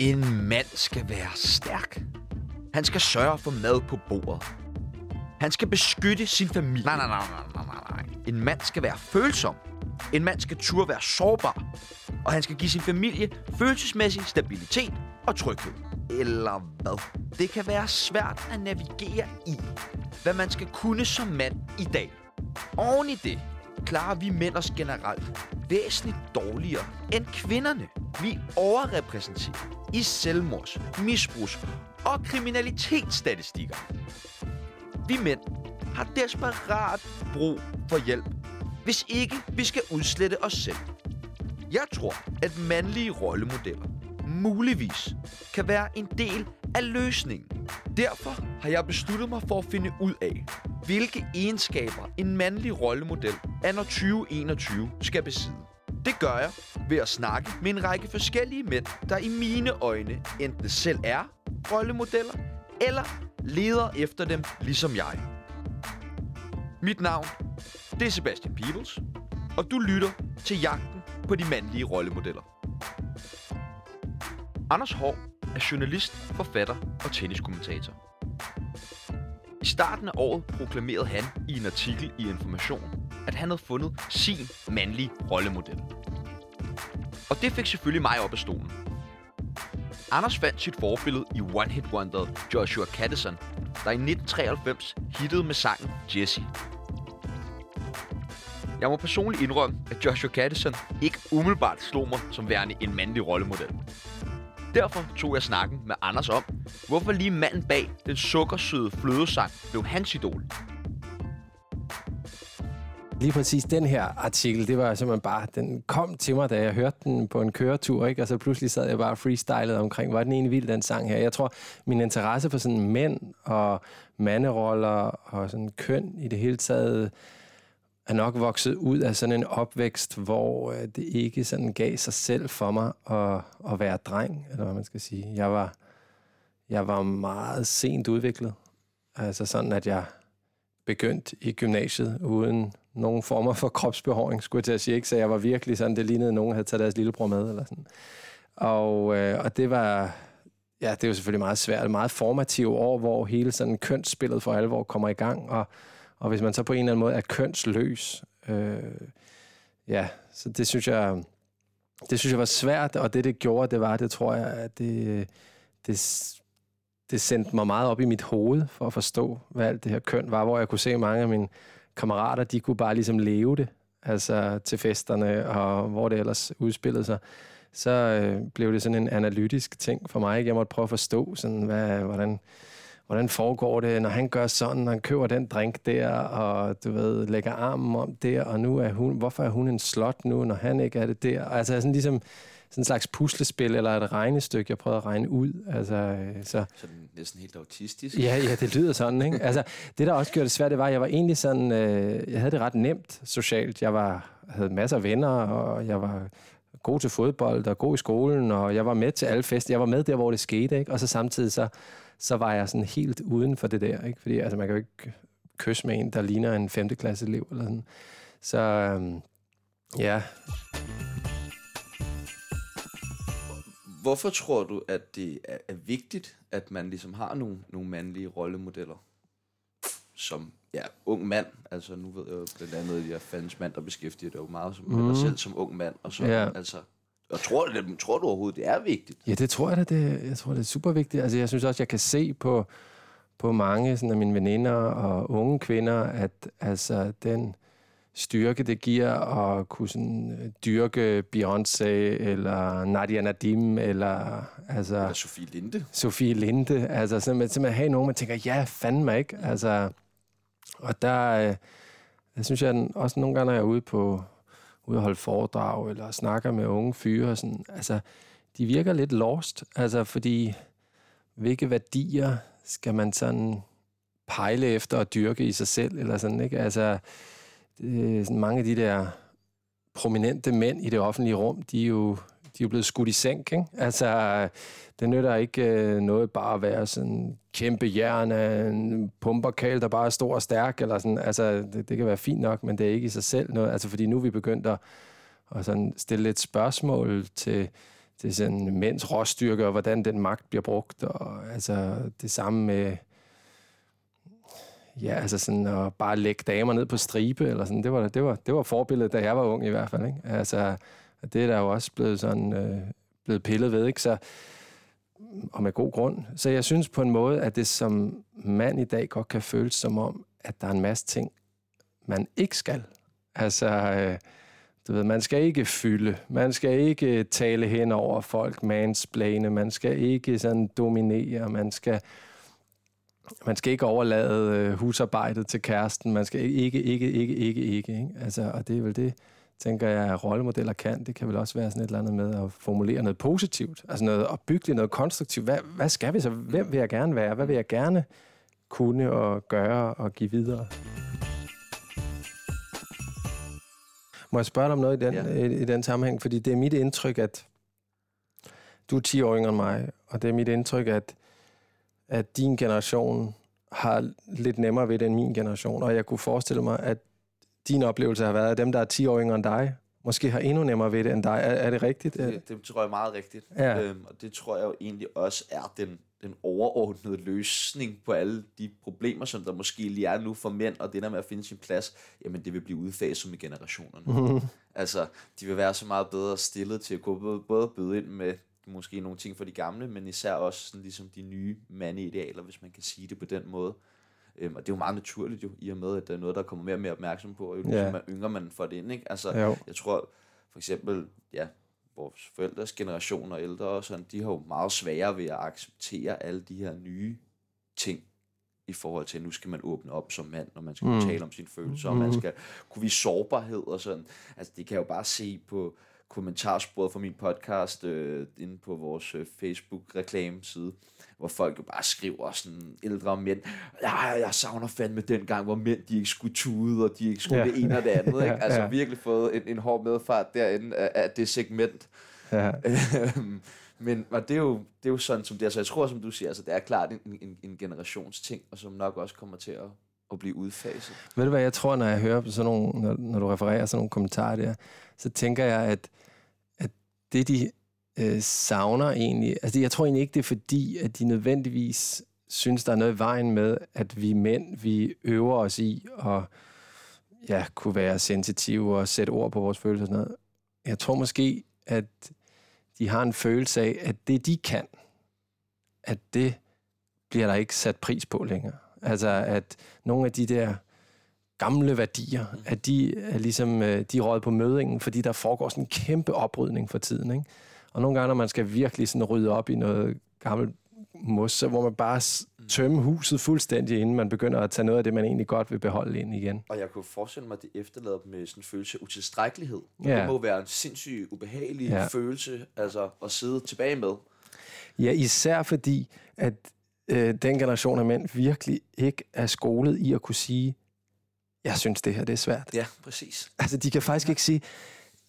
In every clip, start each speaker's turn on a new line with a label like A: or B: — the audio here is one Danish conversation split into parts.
A: En mand skal være stærk. Han skal sørge for mad på bordet. Han skal beskytte sin familie. Nej, nej, nej, nej, nej, nej. En mand skal være følsom. En mand skal turde være sårbar. Og han skal give sin familie følelsesmæssig stabilitet og tryghed. Eller hvad? Det kan være svært at navigere i, hvad man skal kunne som mand i dag. Oven i det klarer vi mænd os generelt væsentligt dårligere end kvinderne. Vi overrepræsenterer i selvmords, misbrugs og kriminalitetsstatistikker. Vi mænd har desperat brug for hjælp, hvis ikke vi skal udslette os selv. Jeg tror, at mandlige rollemodeller muligvis kan være en del af løsningen. Derfor har jeg besluttet mig for at finde ud af, hvilke egenskaber en mandlig rollemodel anno 2021 skal besidde. Det gør jeg ved at snakke med en række forskellige mænd, der i mine øjne enten selv er rollemodeller, eller leder efter dem ligesom jeg. Mit navn, det er Sebastian Peebles, og du lytter til Jagten på de mandlige rollemodeller. Anders Hård er journalist, forfatter og tenniskommentator. I starten af året proklamerede han i en artikel i Information, at han havde fundet sin mandlige rollemodel. Og det fik selvfølgelig mig op af stolen. Anders fandt sit forbillede i One Hit Wonder Joshua Caddison, der i 1993 hittede med sangen Jesse. Jeg må personligt indrømme, at Joshua Caddison ikke umiddelbart slog mig som værende en mandlig rollemodel. Derfor tog jeg snakken med Anders om, hvorfor lige manden bag den sukkersøde flødesang blev hans idol.
B: Lige præcis den her artikel, det var simpelthen bare, den kom til mig, da jeg hørte den på en køretur, ikke? og så pludselig sad jeg bare freestylet omkring, var den egentlig vild, den sang her. Jeg tror, min interesse for sådan mænd og manderoller og sådan køn i det hele taget, er nok vokset ud af sådan en opvækst, hvor øh, det ikke sådan gav sig selv for mig at, at være dreng, eller hvad man skal sige. Jeg var, jeg var meget sent udviklet. Altså sådan, at jeg begyndte i gymnasiet uden nogen former for kropsbehåring, skulle jeg til at sige. Ikke? Så jeg var virkelig sådan, det lignede, at nogen havde taget deres lillebror med. Eller sådan. Og, øh, og det var, ja, det var selvfølgelig meget svært. Meget formative år, hvor hele sådan kønsspillet for alvor kommer i gang. Og, og hvis man så på en eller anden måde er kønsløs, øh, ja, så det synes jeg, det synes jeg var svært, og det det gjorde, det var, det tror jeg, at det, det, det sendte mig meget op i mit hoved for at forstå, hvad alt det her køn var, hvor jeg kunne se mange af mine kammerater, de kunne bare ligesom leve det, altså til festerne, og hvor det ellers udspillede sig så øh, blev det sådan en analytisk ting for mig. Jeg måtte prøve at forstå, sådan, hvad, hvordan, hvordan foregår det, når han gør sådan, når han køber den drink der, og du ved, lægger armen om der, og nu er hun, hvorfor er hun en slot nu, når han ikke er det der? Altså sådan ligesom sådan en slags puslespil eller et regnestykke, jeg prøvede at regne ud. Altså, øh, så,
A: sådan helt autistisk.
B: Ja, ja, det lyder sådan, ikke? Altså, det, der også gjorde det svært, det var, at jeg var egentlig sådan, øh, jeg havde det ret nemt socialt. Jeg var, havde masser af venner, og jeg var god til fodbold og god i skolen, og jeg var med til alle fester. Jeg var med der, hvor det skete, ikke? Og så samtidig så så var jeg sådan helt uden for det der. Ikke? Fordi altså, man kan jo ikke kysse med en, der ligner en femteklasse elev. Eller sådan. Så øhm, ja.
A: Hvorfor tror du, at det er, er vigtigt, at man ligesom har nogle, nogle mandlige rollemodeller? Som ja, ung mand, altså nu ved jeg jo blandt andet, at jeg fandt mand, der beskæftiger dig jo meget som, mm. selv som ung mand, og så ja. altså og tror, det, tror du overhovedet, det er vigtigt?
B: Ja, det tror jeg da. Det, jeg tror, det er super vigtigt. Altså, jeg synes også, jeg kan se på, på mange sådan, af mine veninder og unge kvinder, at altså, den styrke, det giver at kunne sådan, øh, dyrke Beyoncé eller Nadia Nadim eller... Altså,
A: eller Sofie Linde.
B: Sofie Linde. Altså simpelthen, simpelthen have nogen, man tænker, ja, fandme ikke. Altså, og der, øh, jeg synes jeg også nogle gange, når jeg er ude på, ude og holde foredrag, eller snakker med unge fyre, sådan, altså, de virker lidt lost, altså, fordi hvilke værdier skal man sådan pejle efter og dyrke i sig selv, eller sådan, ikke? Altså, øh, mange af de der prominente mænd i det offentlige rum, de er jo, de er jo blevet skudt i sænk, ikke? Altså, det nytter ikke øh, noget bare at være sådan kæmpe hjerne, en pumperkæl, der bare er stor og stærk, eller sådan. Altså, det, det kan være fint nok, men det er ikke i sig selv noget. Altså, fordi nu er vi begyndt at, at sådan stille lidt spørgsmål til, til sådan mænds råstyrke, og hvordan den magt bliver brugt, og altså det samme med, ja, altså sådan at bare lægge damer ned på stribe, eller sådan, det var, det var, det var forbilledet, da jeg var ung i hvert fald, ikke? Altså, det er der jo også blevet sådan, øh, blevet pillet ved, ikke? Så, og med god grund. Så jeg synes på en måde, at det som mand i dag godt kan føles som om, at der er en masse ting, man ikke skal. Altså, øh, du ved, man skal ikke fylde, man skal ikke tale hen over folk, mansplane, man skal ikke sådan dominere, man skal, man skal ikke overlade øh, husarbejdet til kæresten, man skal ikke, ikke, ikke, ikke, ikke, ikke. Altså, og det er vel det, tænker jeg, at rollemodeller kan. Det kan vel også være sådan et eller andet med at formulere noget positivt, altså noget opbyggeligt, noget konstruktivt. Hvad, hvad skal vi så? Hvem vil jeg gerne være? Hvad vil jeg gerne kunne og gøre og give videre? Må jeg spørge dig om noget i den, ja. i, i den sammenhæng? Fordi det er mit indtryk, at du er 10 år yngre end mig, og det er mit indtryk, at, at din generation har lidt nemmere ved det end min generation. Og jeg kunne forestille mig, at din oplevelse har været, at dem, der er 10 år yngre end dig, måske har endnu nemmere ved det end dig. Er, er det rigtigt?
A: Det, det tror jeg er meget rigtigt. Ja. Øhm, og det tror jeg jo egentlig også er den, den overordnede løsning på alle de problemer, som der måske lige er nu for mænd, og det der med at finde sin plads, jamen det vil blive udfaset med generationerne. Mm-hmm. Altså, de vil være så meget bedre stillet til at kunne både, både byde ind med måske nogle ting for de gamle, men især også sådan ligesom de nye mandeidealer, hvis man kan sige det på den måde. Øhm, og det er jo meget naturligt jo, i og med, at der er noget, der kommer mere og mere opmærksom på, og jo ligesom man yngre man får det ind, ikke? Altså, jo. jeg tror for eksempel, ja, vores forældres generation og ældre og sådan, de har jo meget sværere ved at acceptere alle de her nye ting, i forhold til, at nu skal man åbne op som mand, når man skal mm. tale om sine følelser, mm. og man skal kunne vise sårbarhed og sådan. Altså, det kan jeg jo bare se på kommentarsporet for min podcast øh, inde på vores øh, Facebook-reklameside, hvor folk jo bare skriver sådan ældre mænd, ja, jeg savner fandme den gang, hvor mænd de ikke skulle tude, og de ikke skulle ja. det ene og det andet. Ikke? Altså ja. virkelig fået en, en hård medfart derinde af, af det segment. Ja. Øhm, men og det, er jo, det er jo sådan, som det er. Så jeg tror, som du siger, altså, det er klart en, en, en generationsting, og som nok også kommer til at, at blive udfaset.
B: Ved du hvad, jeg tror, når jeg hører sådan nogle, når, når du refererer sådan nogle kommentarer der, så tænker jeg, at, at det, de øh, savner egentlig, altså jeg tror egentlig ikke, det er fordi, at de nødvendigvis synes, der er noget i vejen med, at vi mænd, vi øver os i at ja, kunne være sensitive og sætte ord på vores følelser og sådan noget. Jeg tror måske, at de har en følelse af, at det de kan, at det bliver der ikke sat pris på længere. Altså at nogle af de der gamle værdier, mm. at de er ligesom, øh, de er på mødingen, fordi der foregår sådan en kæmpe oprydning for tiden. Ikke? Og nogle gange, når man skal virkelig sådan rydde op i noget gammelt mos, så hvor man bare mm. tømme huset fuldstændig, inden man begynder at tage noget af det, man egentlig godt vil beholde ind igen.
A: Og jeg kunne forestille mig, at det efterlader med sådan en følelse af utilstrækkelighed. Ja. Det må være en sindssygt ubehagelig ja. følelse altså, at sidde tilbage med.
B: Ja, især fordi, at øh, den generation af mænd virkelig ikke er skolet i at kunne sige, jeg synes, det her det er svært.
A: Ja, præcis.
B: Altså, de kan faktisk ja. ikke sige,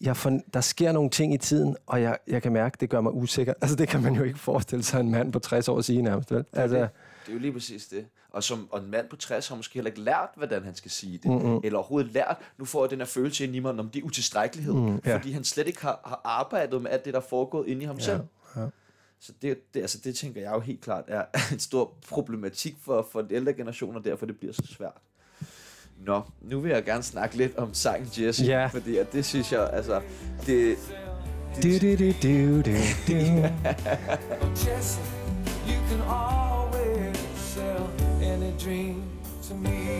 B: jeg for, der sker nogle ting i tiden, og jeg, jeg kan mærke, det gør mig usikker. Altså, det kan man jo ikke forestille sig en mand på 60 år at sige nærmest, vel? Altså,
A: det, det er jo lige præcis det. Og, som, og en mand på 60 har måske heller ikke lært, hvordan han skal sige det. Mm-hmm. Eller overhovedet lært, nu får jeg den her følelse ind i mig, om det er utilstrækkelighed. Mm, ja. Fordi han slet ikke har, har arbejdet med alt det, der er foregået inde i ham ja, selv. Ja. Så det, det, altså det tænker jeg jo helt klart er en stor problematik for, for de ældre generationer, derfor det bliver så svært. Nå, nu vil jeg gerne snakke lidt om sangen Jesse, ja. fordi at det synes jeg, altså, det... det du, du, du, du, du, du. Jesse, you can always sell any dream to me.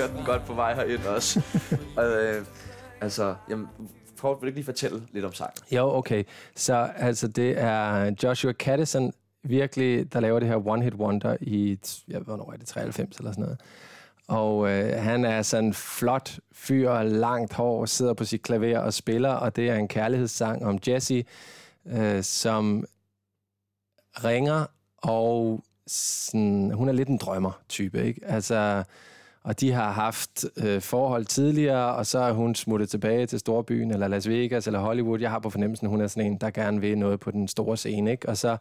A: Hørte den godt på vej herind også. og, øh, altså, jamen, prøv, vil du ikke lige fortælle lidt om sangen?
B: Jo, okay. Så altså, det er Joshua Caddison, virkelig, der laver det her One Hit Wonder i, ja, hvornår er det, 93 eller sådan noget. Og øh, han er sådan en flot fyr, langt hår, sidder på sit klaver og spiller, og det er en kærlighedssang om Jesse, øh, som ringer, og sådan, hun er lidt en drømmer-type, ikke? Altså, og de har haft øh, forhold tidligere, og så er hun smuttet tilbage til Storbyen, eller Las Vegas, eller Hollywood. Jeg har på fornemmelsen, at hun er sådan en, der gerne vil noget på den store scene, ikke? Og så,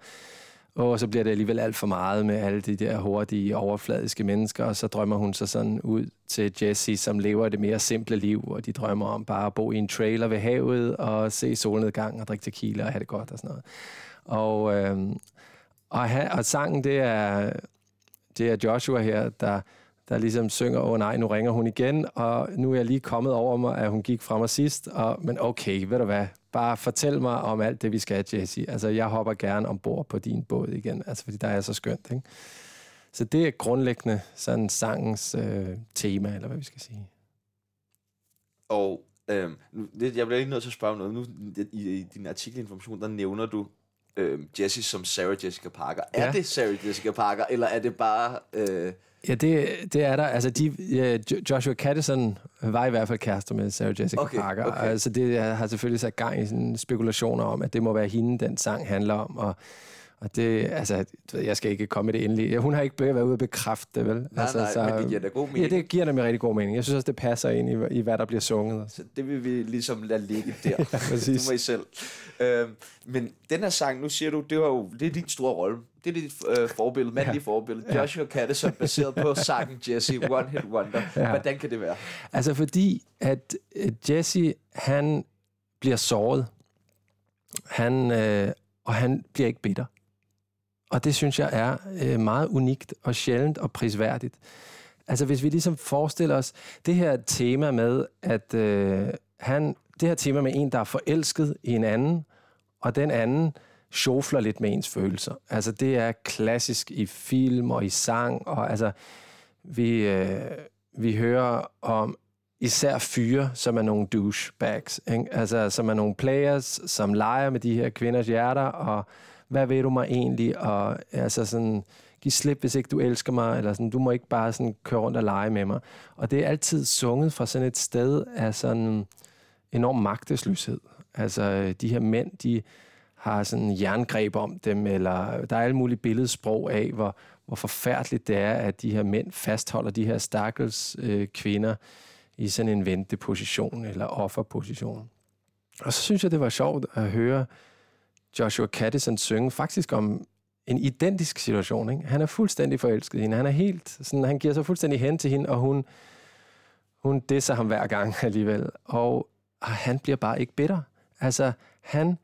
B: og så bliver det alligevel alt for meget med alle de der hurtige, overfladiske mennesker, og så drømmer hun sig sådan ud til Jesse, som lever det mere simple liv, og de drømmer om bare at bo i en trailer ved havet, og se solnedgang, og drikke tequila, og have det godt, og sådan noget. Og, øh, og, ha, og sangen, det er, det er Joshua her, der der ligesom synger, åh oh, nej, nu ringer hun igen, og nu er jeg lige kommet over mig, at hun gik fra mig sidst, og, men okay, ved du hvad, bare fortæl mig om alt det, vi skal, Jesse. Altså, jeg hopper gerne ombord på din båd igen, altså, fordi der er så skønt, ikke? Så det er grundlæggende sådan sangens øh, tema, eller hvad vi skal sige.
A: Og øh, det, jeg bliver lige nødt til at spørge om noget. Nu, i, i din artikelinformation, der nævner du øh, Jessie som Sarah Jessica Parker. Ja. Er det Sarah Jessica Parker, eller er det bare... Øh,
B: Ja, det, det er der. Altså, de, ja, Joshua Caddison var i hvert fald kærester med Sarah Jessica okay, Parker. Okay. Altså, det har selvfølgelig sat gang i sådan spekulationer om, at det må være hende, den sang handler om. Og og det, altså, jeg skal ikke komme med det endelige. Hun har ikke været ude og bekræfte det, vel?
A: Nej,
B: altså,
A: nej, så, men det giver da god mening.
B: Ja, det giver nemlig rigtig god mening. Jeg synes også, det passer ind i, i hvad der bliver sunget.
A: Så det vil vi ligesom lade ligge der. ja, præcis. Du må I selv. Øhm, men den her sang, nu siger du, det, var jo, det er din store rolle. Det er dit øh, forbillede, mandlige ja. forbillede. Ja. Joshua Caddison, baseret på sangen Jesse, One Hit Wonder. Ja. Hvordan kan det være?
B: Altså fordi, at Jesse, han bliver såret. Han, øh, og han bliver ikke bitter. Og det synes jeg er øh, meget unikt og sjældent og prisværdigt. Altså hvis vi ligesom forestiller os det her tema med, at øh, han, det her tema med en, der er forelsket i en anden, og den anden sjofler lidt med ens følelser. Altså det er klassisk i film og i sang, og altså vi, øh, vi hører om især fyre, som er nogle douchebags, ikke? altså som er nogle players, som leger med de her kvinders hjerter, og hvad ved du mig egentlig, og altså sådan, giv slip, hvis ikke du elsker mig, eller sådan, du må ikke bare sådan køre rundt og lege med mig. Og det er altid sunget fra sådan et sted af sådan enorm magtesløshed. Altså, de her mænd, de har sådan jerngreb om dem, eller der er alle mulige billedsprog af, hvor, hvor forfærdeligt det er, at de her mænd fastholder de her stakkels øh, kvinder i sådan en venteposition eller offerposition. Og så synes jeg, det var sjovt at høre Joshua Caddison synge faktisk om en identisk situation. Ikke? Han er fuldstændig forelsket i hende. Han er helt sådan, han giver sig fuldstændig hen til hende, og hun, hun disser ham hver gang alligevel. Og, og han bliver bare ikke bitter. Altså, han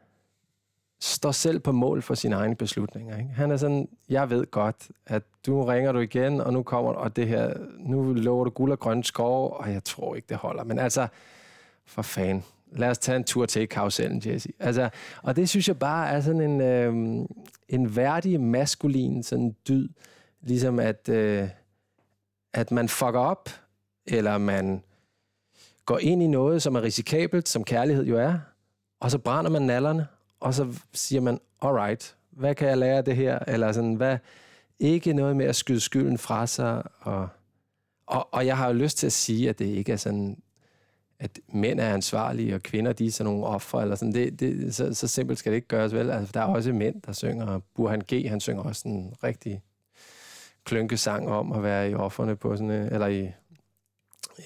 B: står selv på mål for sine egne beslutninger. Ikke? Han er sådan, jeg ved godt, at du ringer du igen, og nu kommer, og det her, nu lover du guld og grøn skov, og jeg tror ikke, det holder. Men altså, for fanden. lad os tage en tur til karusellen, Jesse. Altså, og det synes jeg bare er sådan en, øh, en værdig, maskulin sådan dyd. Ligesom at, øh, at man fucker op, eller man går ind i noget, som er risikabelt, som kærlighed jo er, og så brænder man nallerne, og så siger man, alright, hvad kan jeg lære af det her? Eller sådan, hvad, ikke noget med at skyde skylden fra sig. Og, og, og jeg har jo lyst til at sige, at det ikke er sådan at mænd er ansvarlige, og kvinder de er sådan nogle ofre, eller sådan. Det, det, så, så simpelt skal det ikke gøres vel. Altså, der er også mænd, der synger. Burhan G, han synger også en rigtig klønkesang om at være i offerne på sådan, øh, eller i,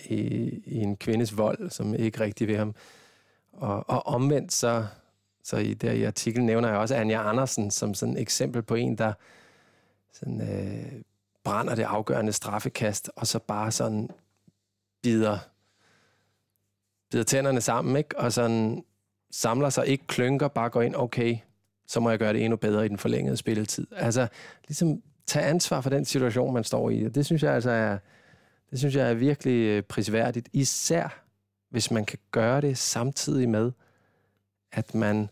B: i, i en kvindes vold, som ikke rigtig ved ham. Og, og omvendt så, så i, der i artiklen nævner jeg også Anja Andersen som sådan et eksempel på en, der sådan, øh, brænder det afgørende straffekast, og så bare sådan bider bider tænderne sammen, ikke? og sådan samler sig, ikke klynker, bare går ind, okay, så må jeg gøre det endnu bedre i den forlængede spilletid. Altså, ligesom tage ansvar for den situation, man står i. Det synes jeg altså er, det synes jeg er virkelig øh, prisværdigt. Især hvis man kan gøre det samtidig med, at man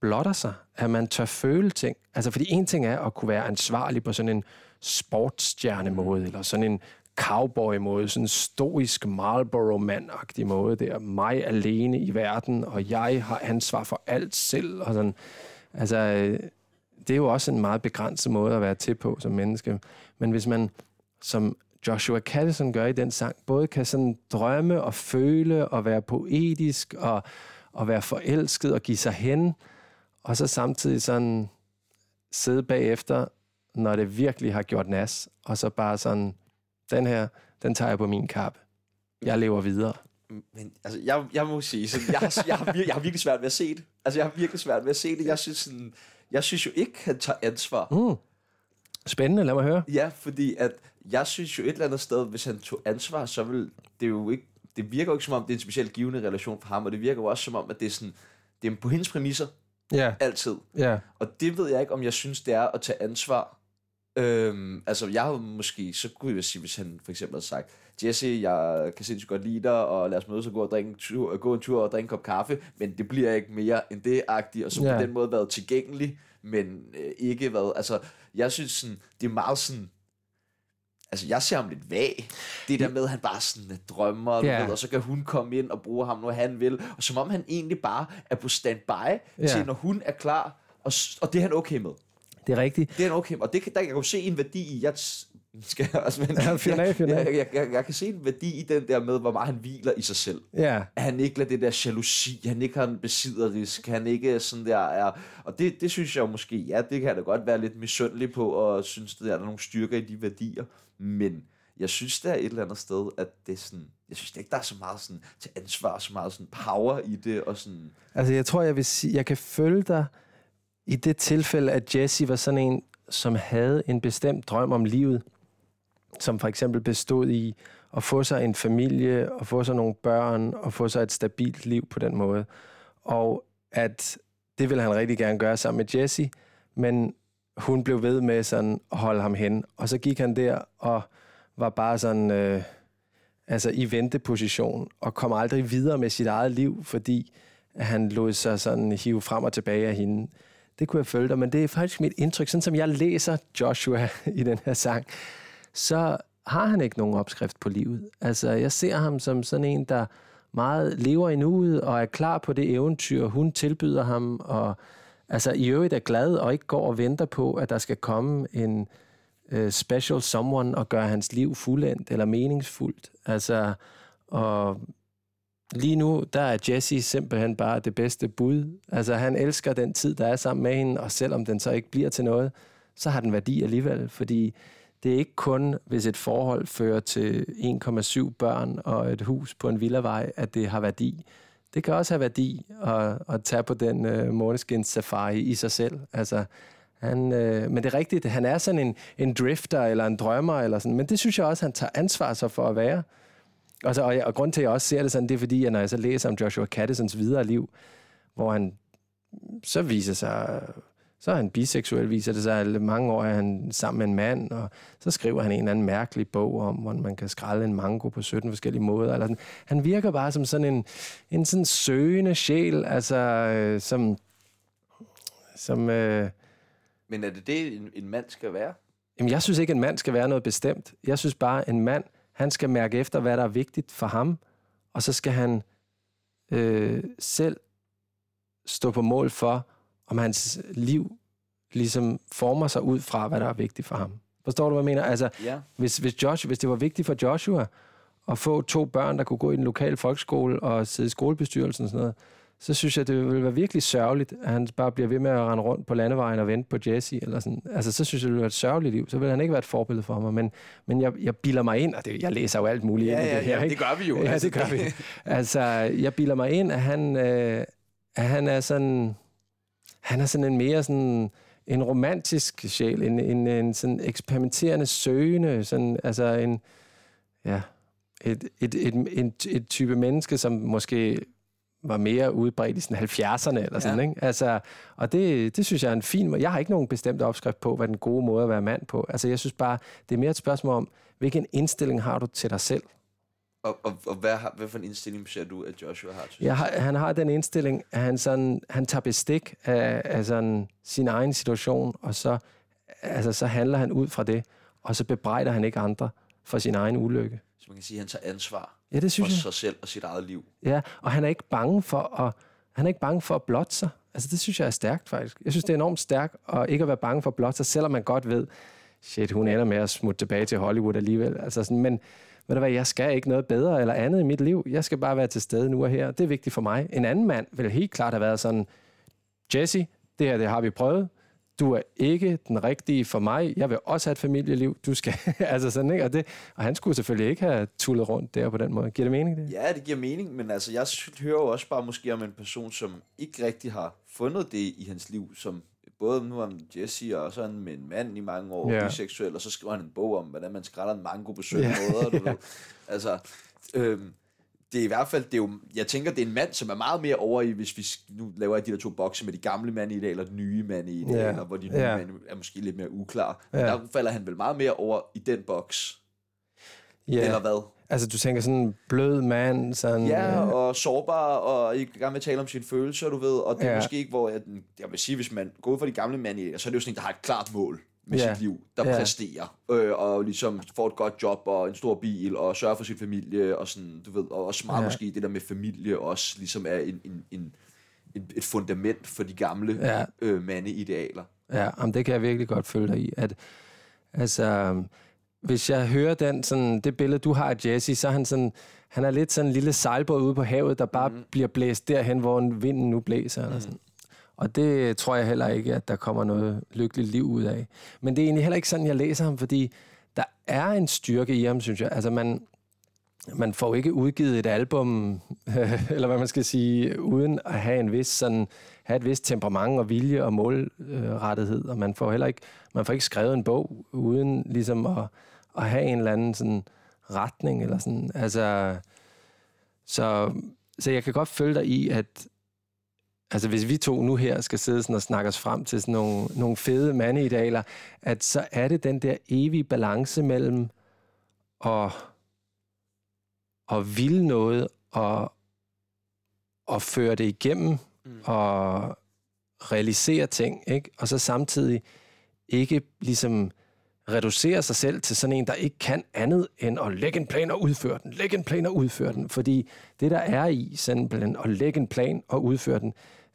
B: blotter sig, at man tør føle ting. Altså, fordi en ting er at kunne være ansvarlig på sådan en sportsstjernemåde, eller sådan en cowboy-måde, sådan en stoisk Marlboro-mand-agtig måde der. Mig alene i verden, og jeg har ansvar for alt selv. Og sådan. Altså, det er jo også en meget begrænset måde at være til på som menneske. Men hvis man, som Joshua Caddison gør i den sang, både kan sådan drømme og føle og være poetisk og, og være forelsket og give sig hen, og så samtidig sådan sidde bagefter, når det virkelig har gjort nas, og så bare sådan den her, den tager jeg på min kappe. Jeg lever videre.
A: Men altså, jeg, jeg må sige, sådan, jeg, har, jeg, har, vir- jeg har virkelig svært ved at se det. Altså, jeg har virkelig svært ved at se det. Jeg synes, sådan, jeg synes jo ikke, han tager ansvar.
B: Mm. Spændende, lad mig høre.
A: Ja, fordi at jeg synes jo et eller andet sted, hvis han tog ansvar, så vil det jo ikke... Det virker jo ikke som om, det er en specielt givende relation for ham, og det virker jo også som om, at det er sådan... Det er på hendes præmisser,
B: Ja,
A: altid.
B: ja.
A: Og det ved jeg ikke, om jeg synes, det er at tage ansvar. Øhm, altså, jeg har måske, så kunne jeg sige, hvis han for eksempel havde sagt, Jesse, jeg kan sindssygt godt lide dig, og lad os mødes og gå, og drikke en tur, gå en tur og drikke en kop kaffe, men det bliver ikke mere end det agtigt, og så
B: Ja.
A: på den måde været tilgængelig, men øh, ikke været, altså, jeg synes sådan, det er meget sådan, altså, jeg ser ham lidt vag. Det der med, at han bare sådan drømmer,
B: Ja.
A: yeah. ved, og så kan hun komme ind og bruge ham, når han vil, og som om han egentlig bare er på standby
B: Ja.
A: til, når hun er klar, og, og det er han okay med.
B: Det er rigtigt.
A: Det er okay, og det kan, der kan jeg jo se en værdi i, jeg skal jeg også, men,
B: Ja, den af, den af.
A: jeg, jeg, jeg, jeg, kan se en værdi i den der med, hvor meget han hviler i sig selv.
B: Ja,
A: At han ikke lader det der jalousi, han ikke har en besidderisk, han ikke sådan der er, og det, det synes jeg jo måske, ja, det kan jeg da godt være lidt misundelig på, og synes, der er nogle styrker i de værdier, men jeg synes, der er et eller andet sted, at det er sådan, jeg synes ikke, der er så meget sådan til ansvar, så meget sådan power i det, og sådan,
B: altså jeg tror, jeg vil sige, jeg kan følge dig i det tilfælde, at Jesse var sådan en, som havde en bestemt drøm om livet, som for eksempel bestod i at få sig en familie, og få sig nogle børn, og få sig et stabilt liv på den måde. Og at det ville han rigtig gerne gøre sammen med Jesse, men hun blev ved med sådan at holde ham hen. Og så gik han der og var bare sådan øh, altså i venteposition og kom aldrig videre med sit eget liv, fordi han lod sig sådan hive frem og tilbage af hende. Det kunne jeg følge dig, men det er faktisk mit indtryk. Sådan som jeg læser Joshua i den her sang, så har han ikke nogen opskrift på livet. Altså, jeg ser ham som sådan en, der meget lever i nuet og er klar på det eventyr, hun tilbyder ham, og altså i øvrigt er glad og ikke går og venter på, at der skal komme en øh, special someone og gøre hans liv fuldendt eller meningsfuldt. Altså, og lige nu, der er Jesse simpelthen bare det bedste bud. Altså, han elsker den tid, der er sammen med hende, og selvom den så ikke bliver til noget, så har den værdi alligevel, fordi det er ikke kun, hvis et forhold fører til 1,7 børn og et hus på en villavej, at det har værdi. Det kan også have værdi at, at tage på den øh, måneskins safari i sig selv. Altså, han, øh, men det er rigtigt, han er sådan en, en drifter eller en drømmer, eller sådan, men det synes jeg også, han tager ansvar sig for at være. Og, så, og, jeg, og grund til, at jeg også ser det sådan, det er fordi, at når jeg så læser om Joshua Caddisons videre liv, hvor han så viser sig, så er han biseksuel, viser det sig, at mange år er han sammen med en mand, og så skriver han en eller anden mærkelig bog om, hvordan man kan skralde en mango på 17 forskellige måder. Eller sådan. Han virker bare som sådan en, en sådan søgende sjæl, altså øh, som, som øh,
A: men er det det, en, en mand skal være?
B: Jamen, jeg synes ikke, en mand skal være noget bestemt. Jeg synes bare, en mand, han skal mærke efter, hvad der er vigtigt for ham, og så skal han øh, selv stå på mål for, om hans liv ligesom former sig ud fra, hvad der er vigtigt for ham. Forstår du, hvad jeg mener? Altså,
A: Ja.
B: hvis, hvis, Joshua, hvis det var vigtigt for Joshua at få to børn, der kunne gå i den lokale folkeskole og sidde i skolebestyrelsen og sådan noget, så synes jeg, det ville være virkelig sørgeligt, at han bare bliver ved med at rende rundt på landevejen og vente på Jesse. Eller sådan. Altså, så synes jeg, det ville være et sørgeligt liv. Så vil han ikke være et forbillede for mig. Men, men jeg, jeg bilder mig ind, og det, jeg læser jo alt muligt ind i det her. ikke?
A: det gør vi jo.
B: Ja,
A: Altså,
B: det gør vi. Altså, jeg bilder mig ind, at han, øh, at han er sådan... Han er sådan en mere sådan en romantisk sjæl, en, en, en sådan eksperimenterende, søgende, sådan, altså en, ja, et, et, et, et, et type menneske, som måske var mere udbredt i sådan 70'erne eller sådan,
A: Ja.
B: ikke? Altså, og det, det synes jeg er en fin måde. Jeg har ikke nogen bestemt opskrift på, hvad den gode måde at være mand på. Altså, jeg synes bare, det er mere et spørgsmål om, hvilken indstilling har du til dig selv?
A: Og, og, og hvad, har, hvad for en indstilling ser du, at Joshua har?
B: har, han har den indstilling, at han, sådan, han tager bestik af, af sådan, sin egen situation, og så, altså, så handler han ud fra det, og så bebrejder han ikke andre for sin egen ulykke.
A: Så man kan sige, at han tager ansvar
B: Ja, det
A: for
B: synes jeg.
A: sig selv og sit eget liv.
B: Ja, og han er ikke bange for at, han er ikke bange for at blotte sig. Altså, det synes jeg er stærkt, faktisk. Jeg synes, det er enormt stærkt at ikke at være bange for at blotte sig, selvom man godt ved, shit, hun ender med at smutte tilbage til Hollywood alligevel. Altså sådan, men ved du hvad, jeg skal ikke noget bedre eller andet i mit liv. Jeg skal bare være til stede nu og her. Det er vigtigt for mig. En anden mand vil helt klart have været sådan, Jesse, det her det har vi prøvet. du er ikke den rigtige for mig. Jeg vil også have et familieliv. Du skal, altså sådan, ikke? Og, det, og han skulle selvfølgelig ikke have tullet rundt der på den måde. Giver det mening, det?
A: Ja, det giver mening, men altså, jeg hører jo også bare måske om en person, som ikke rigtig har fundet det i hans liv, som både nu om Jesse og sådan med en mand i mange år, ja. biseksuel, og så skriver han en bog om, hvordan man skræller en mango på syv ja. måder. Du ved. Altså, øhm, det er i hvert fald, det er jo, jeg tænker, det er en mand, som er meget mere over i, hvis vi nu laver de der to bokse med de gamle mand i det, eller de nye mand i det, ja. eller hvor de nye ja. mand er måske lidt mere uklare. Men der falder han vel meget mere over i den boks. Ja. Eller hvad?
B: Altså, du tænker sådan en blød mand, sådan...
A: Ja, og sårbar, og i gang med at tale om sine følelser, du ved, og det er ja. måske ikke, hvor jeg, jeg vil sige, hvis man går ud for de gamle det, så er det jo sådan en, der har et klart mål med ja. sit liv, der ja. præsterer, øh, og ligesom får et godt job og en stor bil, og sørger for sin familie, og sådan, du ved, og også meget ja. måske det der med familie også ligesom er en, en, en, en, et fundament for de gamle ja. øh, mandeidealer.
B: Ja, om det kan jeg virkelig godt følge dig i, at altså, hvis jeg hører den, sådan, det billede, du har af Jesse, så er han sådan, han er lidt sådan en lille sejlbåd ude på havet, der bare mm. bliver blæst derhen, hvor vinden nu blæser. Mm. Eller sådan. Og det tror jeg heller ikke, at der kommer noget lykkeligt liv ud af. Men det er egentlig heller ikke sådan, jeg læser ham, fordi der er en styrke i ham, synes jeg. Altså man, man får ikke udgivet et album, eller hvad man skal sige, uden at have en vis sådan, have et vist temperament og vilje og målrettighed. Og man får heller ikke, man får ikke skrevet en bog uden ligesom at, at have en eller anden sådan retning eller sådan. Altså, så, så jeg kan godt følge dig i, at altså hvis vi to nu her skal sidde sådan og snakke os frem til sådan nogle, nogle fede mandeidealer, at så er det den der evige balance mellem at, at ville noget og at føre det igennem mm. og realisere ting, ikke? og så samtidig ikke ligesom reducere sig selv til sådan en, der ikke kan andet end at lægge en plan og udføre den, lægge en plan og udføre den. Fordi det, der er i simpelthen at lægge en plan og udføre den,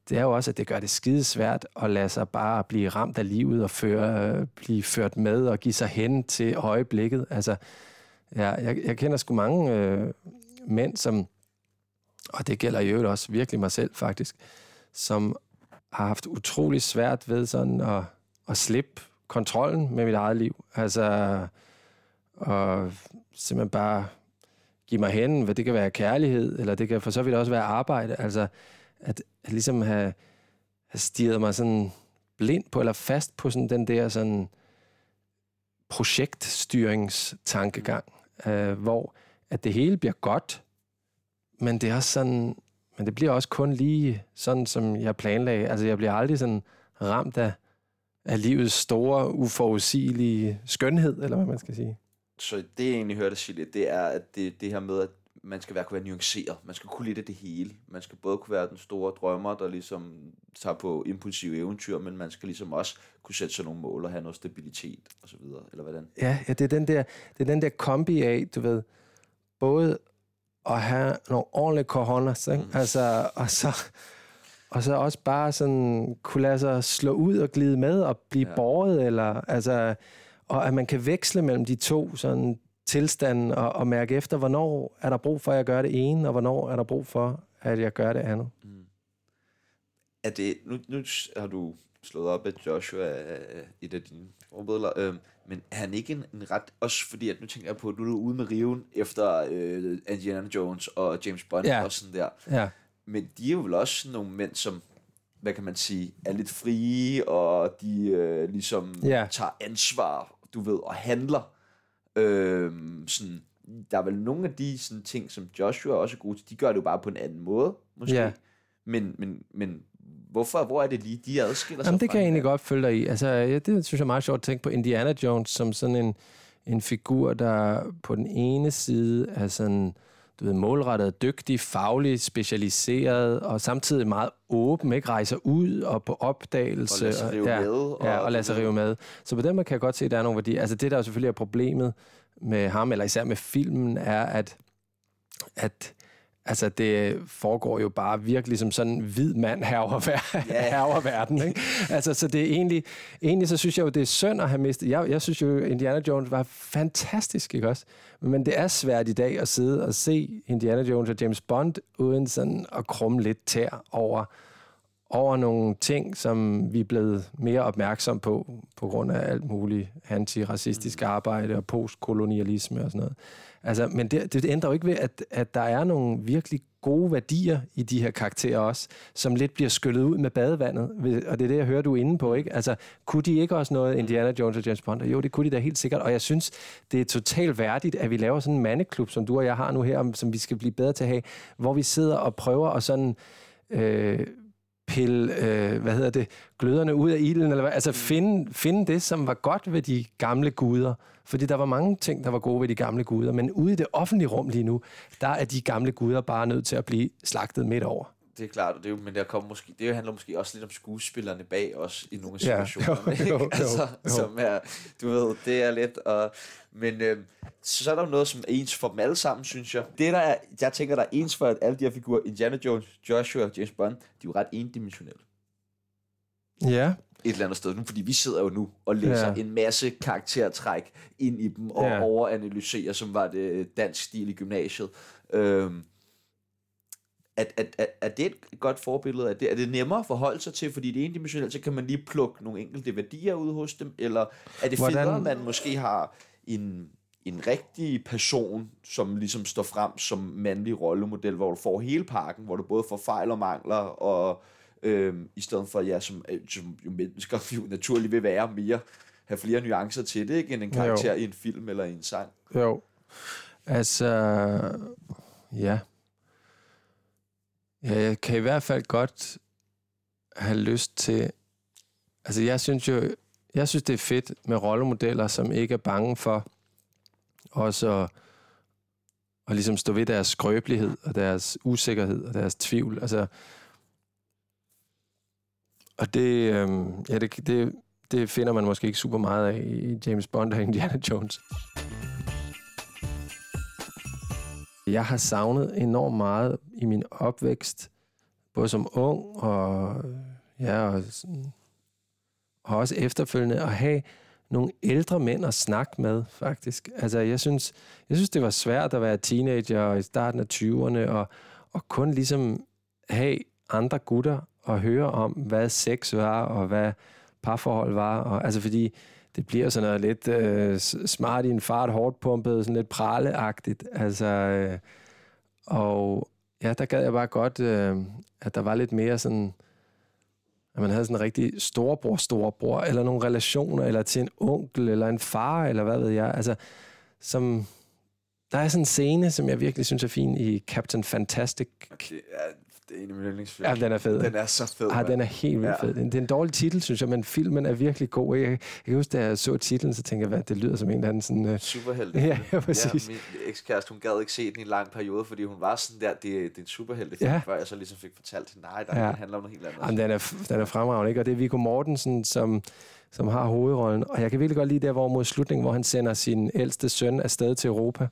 B: det er jo også, at det gør det skide svært at lade sig bare blive ramt af livet og føre, blive ført med og give sig hen til øjeblikket. Altså, ja, jeg, jeg kender sgu mange øh, mænd, som, og det gælder jo også virkelig mig selv faktisk, som har haft utrolig svært ved sådan at, at slippe kontrollen med mit eget liv. Altså, og simpelthen bare give mig hen, hvad det kan være kærlighed, eller det kan for så vidt også være arbejde. Altså, at, at ligesom have, have stiget mig sådan blind på, eller fast på sådan den der sådan projektstyringstankegang, øh, hvor at det hele bliver godt, men det er også sådan, men det bliver også kun lige sådan, som jeg planlagde. Altså, jeg bliver aldrig sådan ramt af, af livets store, uforudsigelige skønhed, eller hvad man skal sige.
A: Så det, jeg egentlig hørte sige lidt, det er, at det, det her med, at man skal være, kunne være nuanceret. Man skal kunne lide det hele. Man skal både kunne være den store drømmer, der ligesom tager på impulsive eventyr, men man skal ligesom også kunne sætte sig nogle mål og have noget stabilitet og så videre, eller hvordan?
B: Ja, ja det, er den der, det er den der kombi af, du ved, både at have nogle ordentlige cojones, ikke? Mm. Altså, og så, og så også bare sådan kunne lade sig slå ud og glide med og blive ja. båret, eller altså, og at man kan veksle mellem de to sådan tilstanden og, og mærke efter, hvornår er der brug for, at jeg gør det ene, og hvornår er der brug for, at jeg gør det andet. Mm.
A: Er det, nu, nu har du slået op, at Joshua er et af dine forbilleder, øh, men er han ikke en, en ret, også fordi, at nu tænker jeg på, at du er ude med riven efter øh, Indiana Jones og James Bond ja. og sådan der. Ja. Men de er jo vel også nogle mænd, som hvad kan man sige, er lidt frie, og de øh, ligesom ja. tager ansvar, du ved, og handler Øh, sådan, der er vel nogle af de sådan, ting, som Joshua også er god til, de gør det jo bare på en anden måde, måske. Ja. Men, men, men hvorfor, hvor er det lige, de adskiller sig
B: Jamen, det kan jeg egentlig godt følge dig i. Altså, ja, det synes jeg er meget sjovt at tænke på Indiana Jones som sådan en, en figur, der på den ene side er sådan du ved, målrettet, dygtig, faglig, specialiseret, og samtidig meget åben, ikke rejser ud og på opdagelse.
A: Og lade sig rive
B: ja,
A: med.
B: Og, ja, og lade sig rive med. Så på den måde kan jeg godt se, at der er nogle værdier. Altså det, der jo selvfølgelig er problemet med ham, eller især med filmen, er, at, at Altså, det foregår jo bare virkelig som sådan en hvid mand herover, yeah. verden. Ikke? Altså, så det er egentlig, egentlig så synes jeg jo, det er synd at have mistet. Jeg, jeg synes jo, Indiana Jones var fantastisk, ikke også? Men det er svært i dag at sidde og se Indiana Jones og James Bond, uden sådan at krumme lidt tær over, over nogle ting, som vi er blevet mere opmærksom på, på grund af alt muligt antiracistisk mm. arbejde og postkolonialisme og sådan noget. Altså, men det, det ændrer jo ikke ved, at, at der er nogle virkelig gode værdier i de her karakterer også, som lidt bliver skyllet ud med badevandet. Og det er det, jeg hører, du er inde på. Ikke? Altså, kunne de ikke også noget, Indiana Jones og James Bond? Jo, det kunne de da helt sikkert. Og jeg synes, det er totalt værdigt, at vi laver sådan en mandeklub, som du og jeg har nu her, som vi skal blive bedre til at have, hvor vi sidder og prøver at sådan... Øh, pille, øh, hvad hedder det, gløderne ud af ilden, eller hvad? altså finde, finde det, som var godt ved de gamle guder. Fordi der var mange ting, der var gode ved de gamle guder, men ude i det offentlige rum lige nu, der er de gamle guder bare nødt til at blive slagtet midt over
A: det er klart, det er jo, men der kommer måske, det handler måske også lidt om skuespillerne bag os i nogle situationer, ja, jo, jo, jo, altså, jo. som er, du ved, det er lidt, og, men øh, så er der noget, som er ens for dem alle sammen, synes jeg. Det der er, jeg tænker, der er ens for alle de her figurer, Indiana Jones, Joshua og James Bond, de er jo ret endimensionelle.
B: Ja.
A: Et eller andet sted nu, fordi vi sidder jo nu og læser ja. en masse karaktertræk ind i dem, og ja. overanalyserer, som var det dansk stil i gymnasiet. Øhm, at, at, at, at det er et godt forbillede? Er det, er det nemmere at forholde sig til, fordi det er endimensionelt, så kan man lige plukke nogle enkelte værdier ud hos dem, eller er det Hvordan? federe, at man måske har en, en rigtig person, som ligesom står frem som mandlig rollemodel, hvor du får hele pakken, hvor du både får fejl og mangler, og øhm, i stedet for, ja, som, øh, som jo mennesker jo naturligt vil være mere, have flere nuancer til det, ikke, end en karakter jo. i en film eller i en sang.
B: Jo, altså, ja, Ja, jeg kan i hvert fald godt have lyst til... Altså, jeg synes jo... Jeg synes, det er fedt med rollemodeller, som ikke er bange for også at, at ligesom stå ved deres skrøbelighed og deres usikkerhed og deres tvivl. Altså, og det, øh, ja, det, det, det finder man måske ikke super meget af i James Bond og Indiana Jones. Jeg har savnet enormt meget i min opvækst, både som ung og, ja, og, sådan, og også efterfølgende, at have nogle ældre mænd at snakke med, faktisk. Altså, jeg synes, jeg synes det var svært at være teenager i starten af 20'erne, og, og kun ligesom have andre gutter og høre om, hvad sex var, og hvad parforhold var. Og, altså, fordi det bliver sådan noget lidt øh, smart i en fart, hårdt pumpet, sådan lidt praleagtigt. Altså, øh, og ja, der gad jeg bare godt, øh, at der var lidt mere sådan, at man havde sådan en rigtig storbror, storbror, eller nogle relationer, eller til en onkel, eller en far, eller hvad ved jeg. Altså, som, der er sådan en scene, som jeg virkelig synes er fin i Captain Fantastic.
A: Det er, det er en af mine yndlingsfilm.
B: Ja, den er fed.
A: Den er så fed.
B: Ja, den er helt vildt ja. fed. Det er en dårlig titel, synes jeg, men filmen er virkelig god. Jeg, jeg kan huske, da jeg så titlen, så tænkte jeg, hvad, det lyder som en eller anden sådan... Uh...
A: Superhelt.
B: Ja, ja, præcis.
A: Ja, min ekskæreste, hun gad ikke se den i en lang periode, fordi hun var sådan der, det, det er en superhelt, ja. før jeg så ligesom fik fortalt til nej, der ja. handler om noget helt andet.
B: Jamen, den er, den er fremragende, ikke? Og det er Viggo Mortensen, som som har hovedrollen. Og jeg kan virkelig godt lide der, hvor mod slutningen, hvor han sender sin ældste søn afsted til Europa.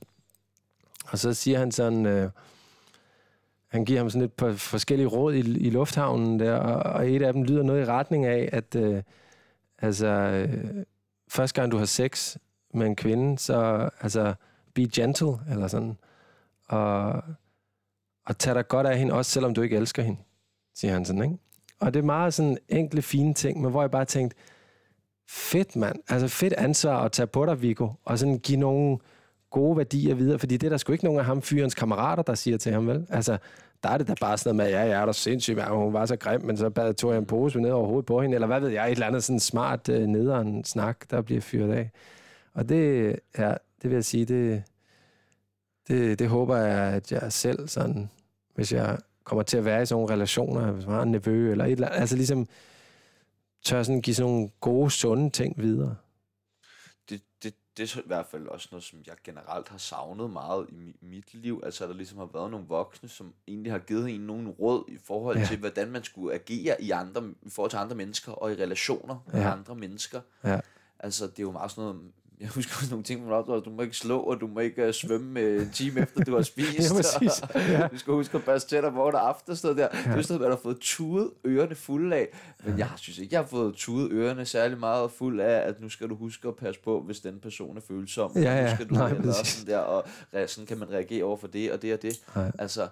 B: Og så siger han sådan, øh, han giver ham sådan et par forskellige råd i, i lufthavnen der, og, og et af dem lyder noget i retning af, at øh, altså, øh, første gang du har sex med en kvinde, så altså, be gentle, eller sådan, og, og tag dig godt af hende, også selvom du ikke elsker hende, siger han sådan, ikke? Og det er meget sådan enkle, fine ting, men hvor jeg bare tænkte, fedt mand, altså fedt ansvar at tage på dig, Viggo, og sådan give nogen gode værdier videre, fordi det er der sgu ikke nogen af ham fyrens kammerater, der siger til ham, vel? Altså, der er det da bare sådan noget med, ja, ja, er da sindssygt, ja, hun var så grim, men så bad, tog jeg en pose ned over hovedet på hende, eller hvad ved jeg, et eller andet sådan smart øh, nederen snak, der bliver fyret af. Og det, ja, det vil jeg sige, det, det, det håber jeg, at jeg selv sådan, hvis jeg kommer til at være i sådan nogle relationer, hvis man har en nevø, eller et eller andet, altså ligesom tør sådan give sådan nogle gode, sunde ting videre
A: det er i hvert fald også noget, som jeg generelt har savnet meget i mi- mit liv. Altså, at der ligesom har været nogle voksne, som egentlig har givet en nogle råd i forhold ja. til, hvordan man skulle agere i, andre, i forhold til andre mennesker, og i relationer ja. med andre mennesker. Ja. Altså, det er jo meget sådan noget, jeg husker også nogle ting, hvor man du må ikke slå, og du må ikke uh, svømme en time efter, du har spist. ja, præcis. Ja. Du skal huske at til dig morgen og aften, sådan der. Ja. Det er sådan man har fået tudet ørerne fulde af. Men jeg synes ikke, jeg har fået tudet ørerne særlig meget fuld af, at nu skal du huske at passe på, hvis den person er følsom.
B: Ja, ja.
A: Nu skal du Nej, eller sådan der, og sådan kan man reagere over for det og det og det. Ja. Altså,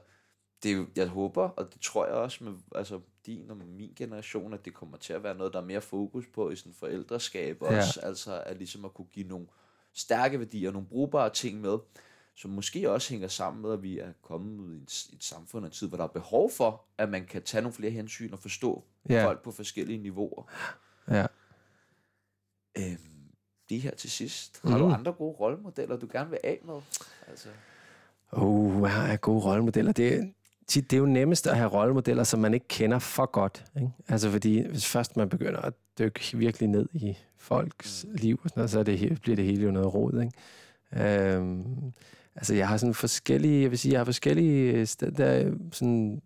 C: det jeg håber, og det tror jeg også med altså, din og min generation, at det kommer til at være noget, der er mere fokus på i sådan forældreskab
B: Ja.
C: også. Altså at ligesom at kunne give nogle stærke værdier, nogle brugbare ting med, som måske også hænger sammen med, at vi er kommet i et, et samfund og en tid, hvor der er behov for, at man kan tage nogle flere hensyn og forstå
B: Ja.
C: folk på forskellige niveauer.
B: Ja.
C: Øhm, det her til sidst. Har du
B: Mhm.
C: andre gode rollemodeller, du gerne vil af med? Altså,
B: Oh, hvad har jeg gode rollemodeller? Det er, tit, det er jo nemmest at have rollemodeller, som man ikke kender for godt. Ikke? Altså fordi, hvis først man begynder at dykke virkelig ned i folks liv, og sådan noget, så er det, bliver det hele jo noget råd. Ikke? Øhm, altså jeg har sådan forskellige, jeg vil sige, jeg har forskellige øh, der, sådan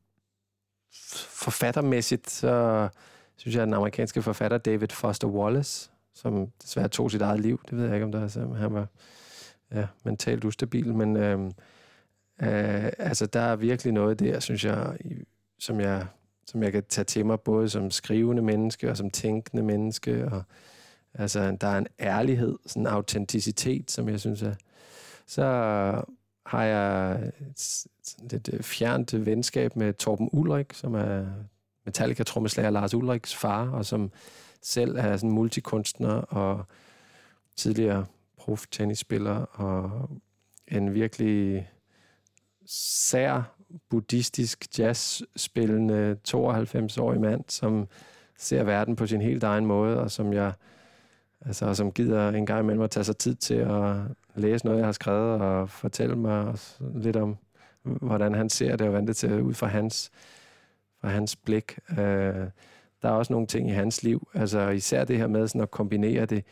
B: forfattermæssigt, så synes jeg, at den amerikanske forfatter David Foster Wallace, som desværre tog sit eget liv, det ved jeg ikke, om der er, så han var ja, mentalt ustabil, men øhm, øh, altså, der er virkelig noget der, synes jeg, som jeg, som jeg kan tage til mig, både som skrivende menneske og som tænkende menneske, og altså, der er en ærlighed, sådan en autenticitet, som jeg synes er, så har jeg et et, sådan øh, fjernt venskab med Torben Ulrik, som er Metallica-trommeslager Lars Ulriks far, og som selv er sådan multikunstner og tidligere prof tennisspiller og en virkelig sær buddhistisk jazzspillende 92-årig mand, som ser verden på sin helt egen måde, og som jeg altså, og som gider en gang imellem at tage sig tid til at læse noget, jeg har skrevet, og fortælle mig lidt om, hvordan han ser det, og hvordan det ser ud fra hans, fra hans blik. Øh, der er også nogle ting i hans liv, altså især det her med sådan at kombinere det,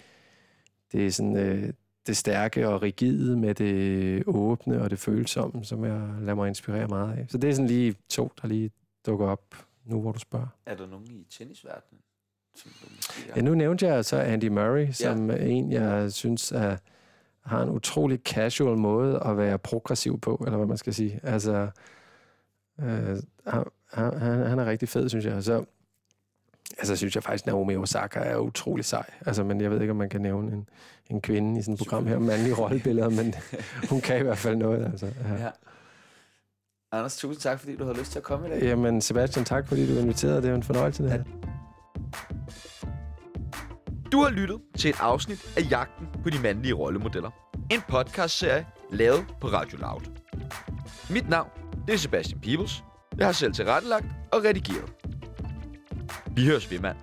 B: det er sådan, øh, det stærke og rigide med det åbne og det følsomme, som jeg lader mig inspirere meget af. Så det er sådan lige to, der lige dukker op nu, hvor du spørger.
C: er der nogen i tennisverdenen?
B: Ja, nu nævnte jeg så Andy Murray, som ja. en, jeg synes er, har en utrolig casual måde at være progressiv på, eller hvad man skal sige. Altså, øh, han, han, han er rigtig fed, synes jeg. Så altså, synes jeg faktisk, Naomi Osaka er utrolig sej. Altså, men jeg ved ikke, om man kan nævne en, en kvinde i sådan et program her, mandlige rollebilleder, men hun kan i hvert fald noget. Altså. Ja.
C: Ja. Anders, tusind tak, fordi du havde lyst til at komme i dag.
B: Jamen, Sebastian, tak fordi du inviterede. Det var en fornøjelse, det her.
A: Du har lyttet til et afsnit af Jagten på de mandlige rollemodeller. En podcastserie lavet på Radio Loud. Mit navn det er Sebastian Peebles. Jeg har selv tilrettelagt og redigeret. Vi høres ved, mand.